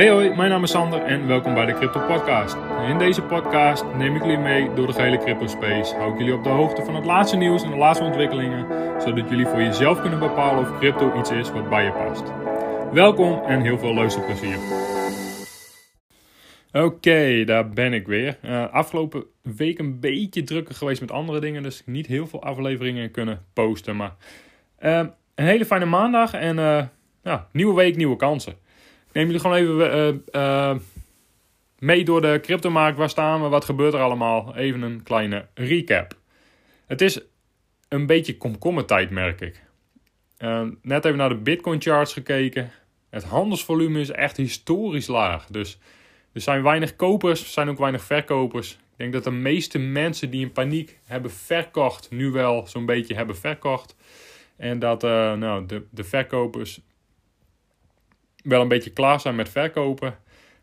Hey hoi, mijn naam is Sander en welkom bij de Crypto Podcast. In deze podcast neem ik jullie mee door de gehele crypto space. Hou ik jullie op de hoogte van het laatste nieuws en de laatste ontwikkelingen, zodat jullie voor jezelf kunnen bepalen of crypto iets is wat bij je past. Welkom en heel veel luisterplezier. Oké, daar ben ik weer. Uh, afgelopen week een beetje drukker geweest met andere dingen, dus niet heel veel afleveringen kunnen posten. Maar uh, een hele fijne maandag en uh, ja, nieuwe week, nieuwe kansen neem jullie gewoon even uh, mee door de cryptomarkt. Waar staan we? Wat gebeurt er allemaal? Even een kleine recap. Het is een beetje komkommertijd, merk ik. Uh, net even naar de Bitcoin charts gekeken. Het handelsvolume is echt historisch laag. Dus er zijn weinig kopers, er zijn ook weinig verkopers. Ik denk dat de meeste mensen die in paniek hebben verkocht, nu wel zo'n beetje hebben verkocht. En dat nou, de, de verkopers wel een beetje klaar zijn met verkopen.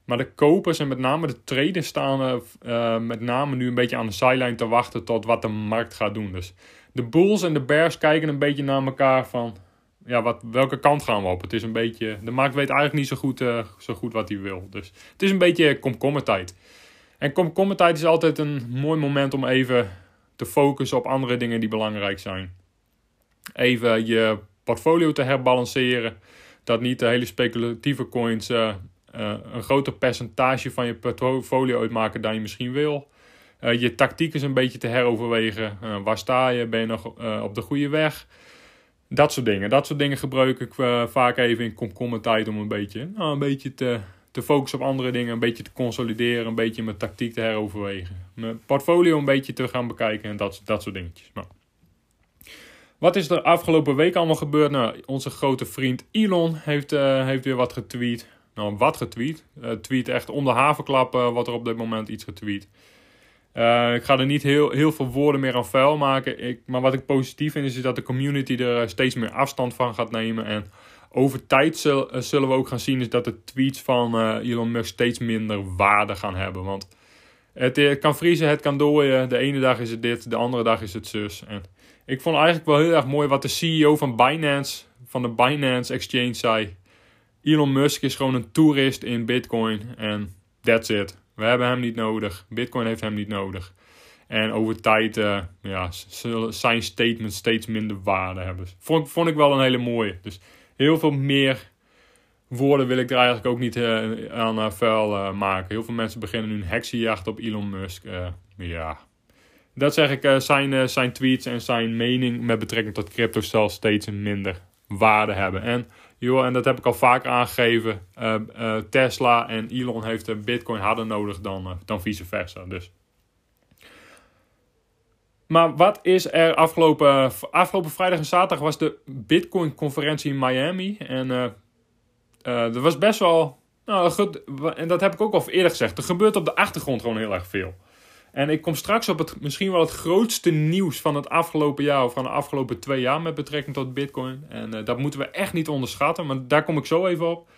Maar de kopers en met name de traders staan uh, met name nu een beetje aan de sideline te wachten tot wat de markt gaat doen. Dus de bulls en de bears kijken een beetje naar elkaar van ja, wat, welke kant gaan we op. Het is een beetje, de markt weet eigenlijk niet zo goed, uh, zo goed wat hij wil. Dus het is een beetje komkommertijd. En komkommertijd is altijd een mooi moment om even te focussen op andere dingen die belangrijk zijn. Even je portfolio te herbalanceren dat niet de hele speculatieve coins uh, uh, een groter percentage van je portfolio uitmaken dan je misschien wil. Uh, je tactiek is een beetje te heroverwegen. waar sta je? Ben je nog op de goede weg? Dat soort dingen. Dat soort dingen gebruik ik vaak even in komkommertijd om een beetje, nou, een beetje te, te focussen op andere dingen. Een beetje te consolideren. Een beetje mijn tactiek te heroverwegen. Mijn portfolio een beetje te gaan bekijken en dat, dat soort dingetjes. Maar wat is er afgelopen week allemaal gebeurd? Nou, onze grote vriend Elon heeft, uh, heeft weer wat getweet. Nou, wat getweet? Uh, tweet echt om de havenklap uh, wat er op dit moment iets getweet. ik ga er niet heel, heel veel woorden meer aan vuil maken. Ik, maar wat ik positief vind is, dat de community er steeds meer afstand van gaat nemen. En over tijd zullen we ook gaan zien is dat de tweets van Elon Musk steeds minder waarde gaan hebben. Want het kan vriezen, het kan dooien. De ene dag is het dit, de andere dag is het zus. En ik vond eigenlijk wel heel erg mooi wat de CEO van Binance, van de Binance Exchange zei. Elon Musk is gewoon een toerist in Bitcoin en that's it. We hebben hem niet nodig. Bitcoin heeft hem niet nodig. En over tijd uh, ja, zullen zijn statements steeds minder waarde hebben. Vond, vond ik wel een hele mooie. Dus heel veel meer woorden wil ik er eigenlijk ook niet uh, aan uh, vuil maken. Heel veel mensen beginnen nu een heksenjacht op Elon Musk. ja, dat zeg ik, uh, zijn, uh, zijn tweets en zijn mening met betrekking tot crypto zal steeds minder waarde hebben. En, joh, en dat heb ik al vaker aangegeven. Uh, Tesla en Elon heeft Bitcoin harder nodig dan, dan vice versa. Dus. Maar wat is er afgelopen, afgelopen vrijdag en zaterdag was de Bitcoin-conferentie in Miami. En er was best wel. Nou, goed, en dat heb ik ook al eerder gezegd. Er gebeurt op de achtergrond gewoon heel erg veel. En ik kom straks op het misschien wel het grootste nieuws van het afgelopen jaar of van de afgelopen twee jaar met betrekking tot Bitcoin. En uh, dat moeten we echt niet onderschatten, maar daar kom ik zo even op.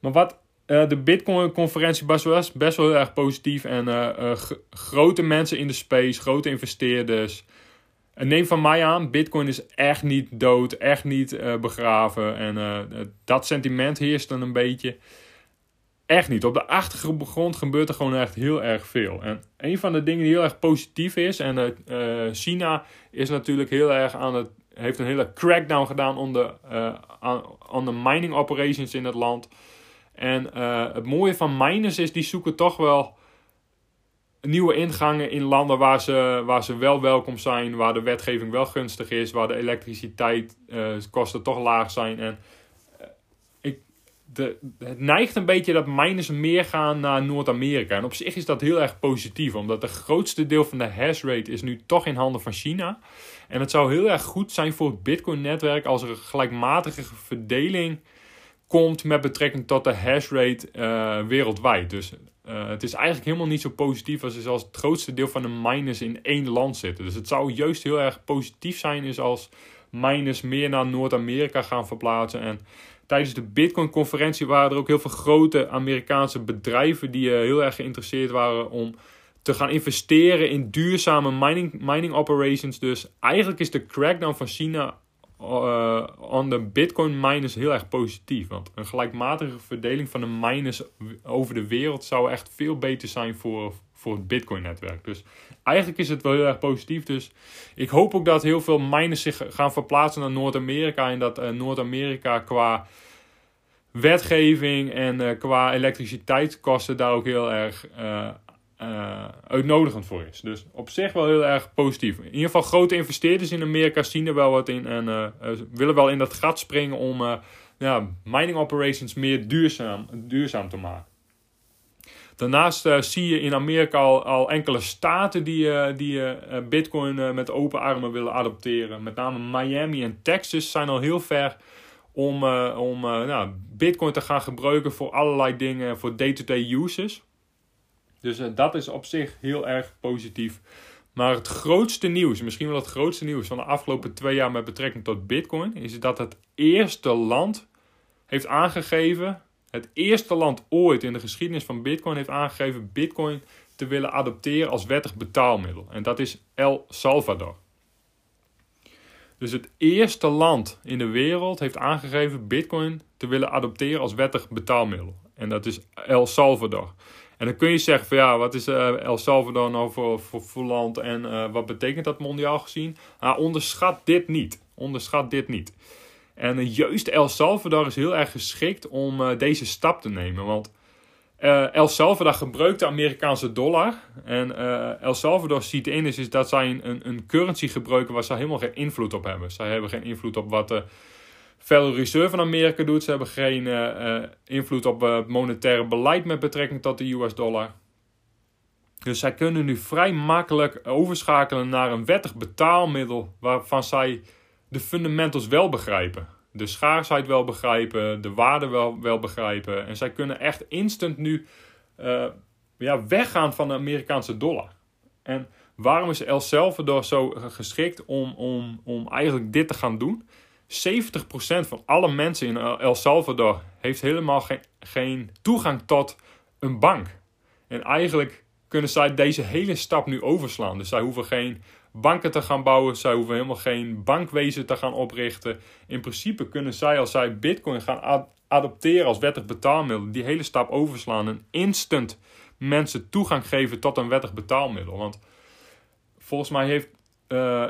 Maar wat uh, de Bitcoin-conferentie was, best wel heel erg positief. En uh, grote mensen in de space, grote investeerders. En neem van mij aan, Bitcoin is echt niet dood, echt niet begraven. En dat sentiment heerst dan een beetje. Echt niet. Op de achtergrond gebeurt er gewoon echt heel erg veel. En een van de dingen die heel erg positief is, en uh, China is natuurlijk heel erg aan het, heeft een hele crackdown gedaan on de, uh, de mining operations in het land. En het mooie van miners is, die zoeken toch wel nieuwe ingangen in landen waar ze, waar ze wel welkom zijn, waar de wetgeving wel gunstig is, waar de elektriciteitskosten toch laag zijn. En de, het neigt een beetje dat miners meer gaan naar Noord-Amerika. En op zich is dat heel erg positief, omdat het grootste deel van de hash rate is nu toch in handen van China. En het zou heel erg goed zijn voor het Bitcoin-netwerk als er een gelijkmatige verdeling komt met betrekking tot de hash rate uh, wereldwijd. Dus uh, het is eigenlijk helemaal niet zo positief als, als het grootste deel van de miners in één land zitten. Dus het zou juist heel erg positief zijn is als miners meer naar Noord-Amerika gaan verplaatsen. En tijdens de Bitcoin-conferentie waren er ook heel veel grote Amerikaanse bedrijven die uh, heel erg geïnteresseerd waren om te gaan investeren in duurzame mining, mining operations. Dus eigenlijk is de crackdown van China uh, on de bitcoin miners heel erg positief. Want een gelijkmatige verdeling van de miners over de wereld zou echt veel beter zijn voor, voor het bitcoin netwerk. Dus eigenlijk is het wel heel erg positief. Dus ik hoop ook dat heel veel miners zich gaan verplaatsen naar Noord-Amerika. En dat uh, Noord-Amerika qua wetgeving en uh, qua elektriciteitskosten daar ook heel erg uh, uitnodigend voor is. Dus op zich wel heel erg positief. In ieder geval grote investeerders in Amerika zien er wel wat in en willen wel in dat gat springen om ja, mining operations meer duurzaam, duurzaam te maken. Daarnaast zie je in Amerika al, al enkele staten die, die Bitcoin met open armen willen adopteren. Met name Miami en Texas zijn al heel ver om, om nou, Bitcoin te gaan gebruiken voor allerlei dingen, voor day-to-day uses. Dus dat is op zich heel erg positief. Maar het grootste nieuws, misschien wel het grootste nieuws van de afgelopen twee jaar met betrekking tot Bitcoin, is dat het eerste land heeft aangegeven, het eerste land ooit in de geschiedenis van Bitcoin heeft aangegeven Bitcoin te willen adopteren als wettig betaalmiddel. En dat is El Salvador. Dus het eerste land in de wereld heeft aangegeven Bitcoin te willen adopteren als wettig betaalmiddel. En dat is El Salvador. En dan kun je zeggen van ja, wat is uh, El Salvador nou voor, voor, land en uh, wat betekent dat mondiaal gezien? Nou, onderschat dit niet. Onderschat dit niet. En uh, juist El Salvador is heel erg geschikt om deze stap te nemen. Want uh, El Salvador gebruikt de Amerikaanse dollar. En El Salvador ziet in is, is dat zij een, een currency gebruiken waar ze helemaal geen invloed op hebben. Zij hebben geen invloed op wat de Federal Reserve van Amerika doet. Ze hebben geen invloed op het monetaire beleid met betrekking tot de US dollar. Dus zij kunnen nu vrij makkelijk overschakelen naar een wettig betaalmiddel waarvan zij de fundamentals wel begrijpen de schaarsheid wel begrijpen, de waarde wel, wel begrijpen. En zij kunnen echt instant nu uh, ja, weggaan van de Amerikaanse dollar. En waarom is El Salvador zo geschikt om, om, om eigenlijk dit te gaan doen? 70% van alle mensen in El Salvador heeft helemaal geen, geen toegang tot een bank. En eigenlijk kunnen zij deze hele stap nu overslaan. Dus zij hoeven geen banken te gaan bouwen. Zij hoeven helemaal geen bankwezen te gaan oprichten. In principe kunnen zij, als zij Bitcoin gaan adopteren als wettig betaalmiddel, die hele stap overslaan en instant mensen toegang geven tot een wettig betaalmiddel. Want volgens mij heeft uh,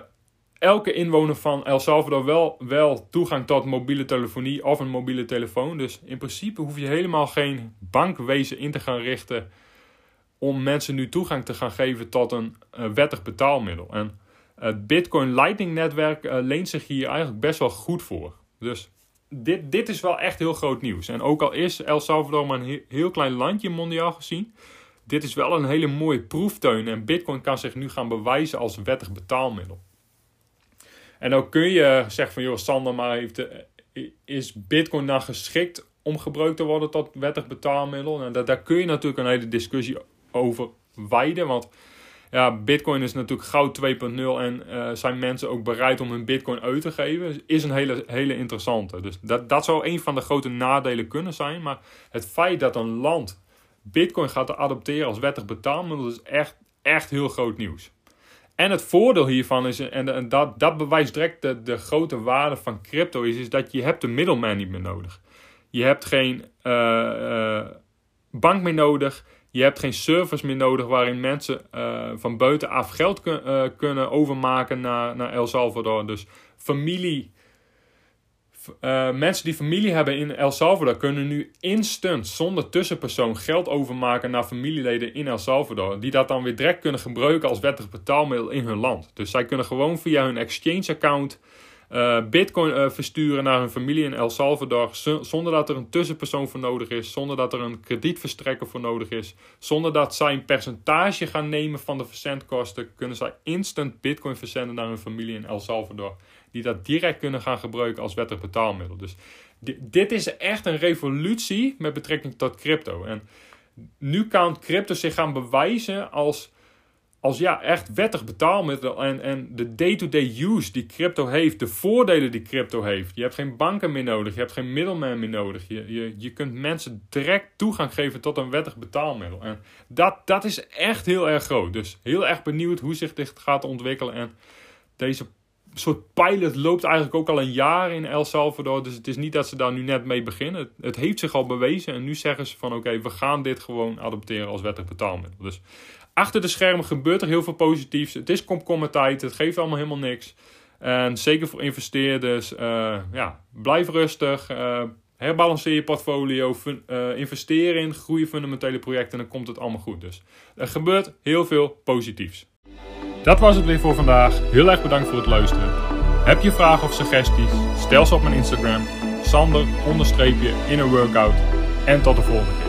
elke inwoner van El Salvador wel, wel toegang tot mobiele telefonie of een mobiele telefoon. Dus in principe hoef je helemaal geen bankwezen in te gaan richten om mensen nu toegang te gaan geven tot een uh, wettig betaalmiddel. En het Bitcoin Lightning netwerk uh, leent zich hier eigenlijk best wel goed voor. Dus dit, dit is wel echt heel groot nieuws. En ook al is El Salvador maar een heel klein landje mondiaal gezien, dit is wel een hele mooie proeftuin. En Bitcoin kan zich nu gaan bewijzen als wettig betaalmiddel. En ook kun je zeggen van, joh, Sander, maar is Bitcoin dan geschikt om gebruikt te worden tot wettig betaalmiddel? En daar, daar kun je natuurlijk een hele discussie over wijden. Want ja, Bitcoin is natuurlijk goud 2.0 en uh, zijn mensen ook bereid om hun Bitcoin uit te geven? Is een hele, hele interessante. Dus dat, dat zou een van de grote nadelen kunnen zijn. Maar het feit dat een land Bitcoin gaat adopteren als wettig betaalmiddel is echt, echt heel groot nieuws. En het voordeel hiervan is, en, dat, dat bewijst direct de, de grote waarde van crypto, is, is dat je hebt de middelman niet meer nodig. Je hebt geen uh, uh, bank meer nodig. Je hebt geen servers meer nodig waarin mensen uh, van buitenaf geld uh, kunnen overmaken naar, naar El Salvador. Dus familie, uh, mensen die familie hebben in El Salvador kunnen nu instant zonder tussenpersoon geld overmaken naar familieleden in El Salvador. Die dat dan weer direct kunnen gebruiken als wettig betaalmiddel in hun land. Dus zij kunnen gewoon via hun exchange account uh, bitcoin uh, versturen naar hun familie in El Salvador zonder dat er een tussenpersoon voor nodig is, zonder dat er een kredietverstrekker voor nodig is, zonder dat zij een percentage gaan nemen van de verzendkosten, kunnen zij instant bitcoin verzenden naar hun familie in El Salvador, die dat direct kunnen gaan gebruiken als wettig betaalmiddel. Dus dit is echt een revolutie met betrekking tot crypto. En nu kan crypto zich gaan bewijzen als als ja, echt wettig betaalmiddel en, en de day-to-day use die crypto heeft, de voordelen die crypto heeft. Je hebt geen banken meer nodig, je hebt geen middelman meer nodig. Je, je, je kunt mensen direct toegang geven tot een wettig betaalmiddel. En dat, dat is echt heel erg groot. Dus heel erg benieuwd hoe zich dit gaat ontwikkelen. En deze soort pilot loopt eigenlijk ook al een jaar in El Salvador. Dus het is niet dat ze daar nu net mee beginnen. Het, het heeft zich al bewezen. En nu zeggen ze van oké, we gaan dit gewoon adopteren als wettig betaalmiddel. Dus achter de schermen gebeurt er heel veel positiefs. Het is komkommertijd. Het geeft allemaal helemaal niks. En zeker voor investeerders, uh, ja, blijf rustig. Uh, herbalanceer je portfolio. Fun, uh, investeer in goede fundamentele projecten. En dan komt het allemaal goed. Dus er gebeurt heel veel positiefs. Dat was het weer voor vandaag. Heel erg bedankt voor het luisteren. Heb je vragen of suggesties? Stel ze op mijn Instagram. Sander onderstreepje in een workout. En tot de volgende keer.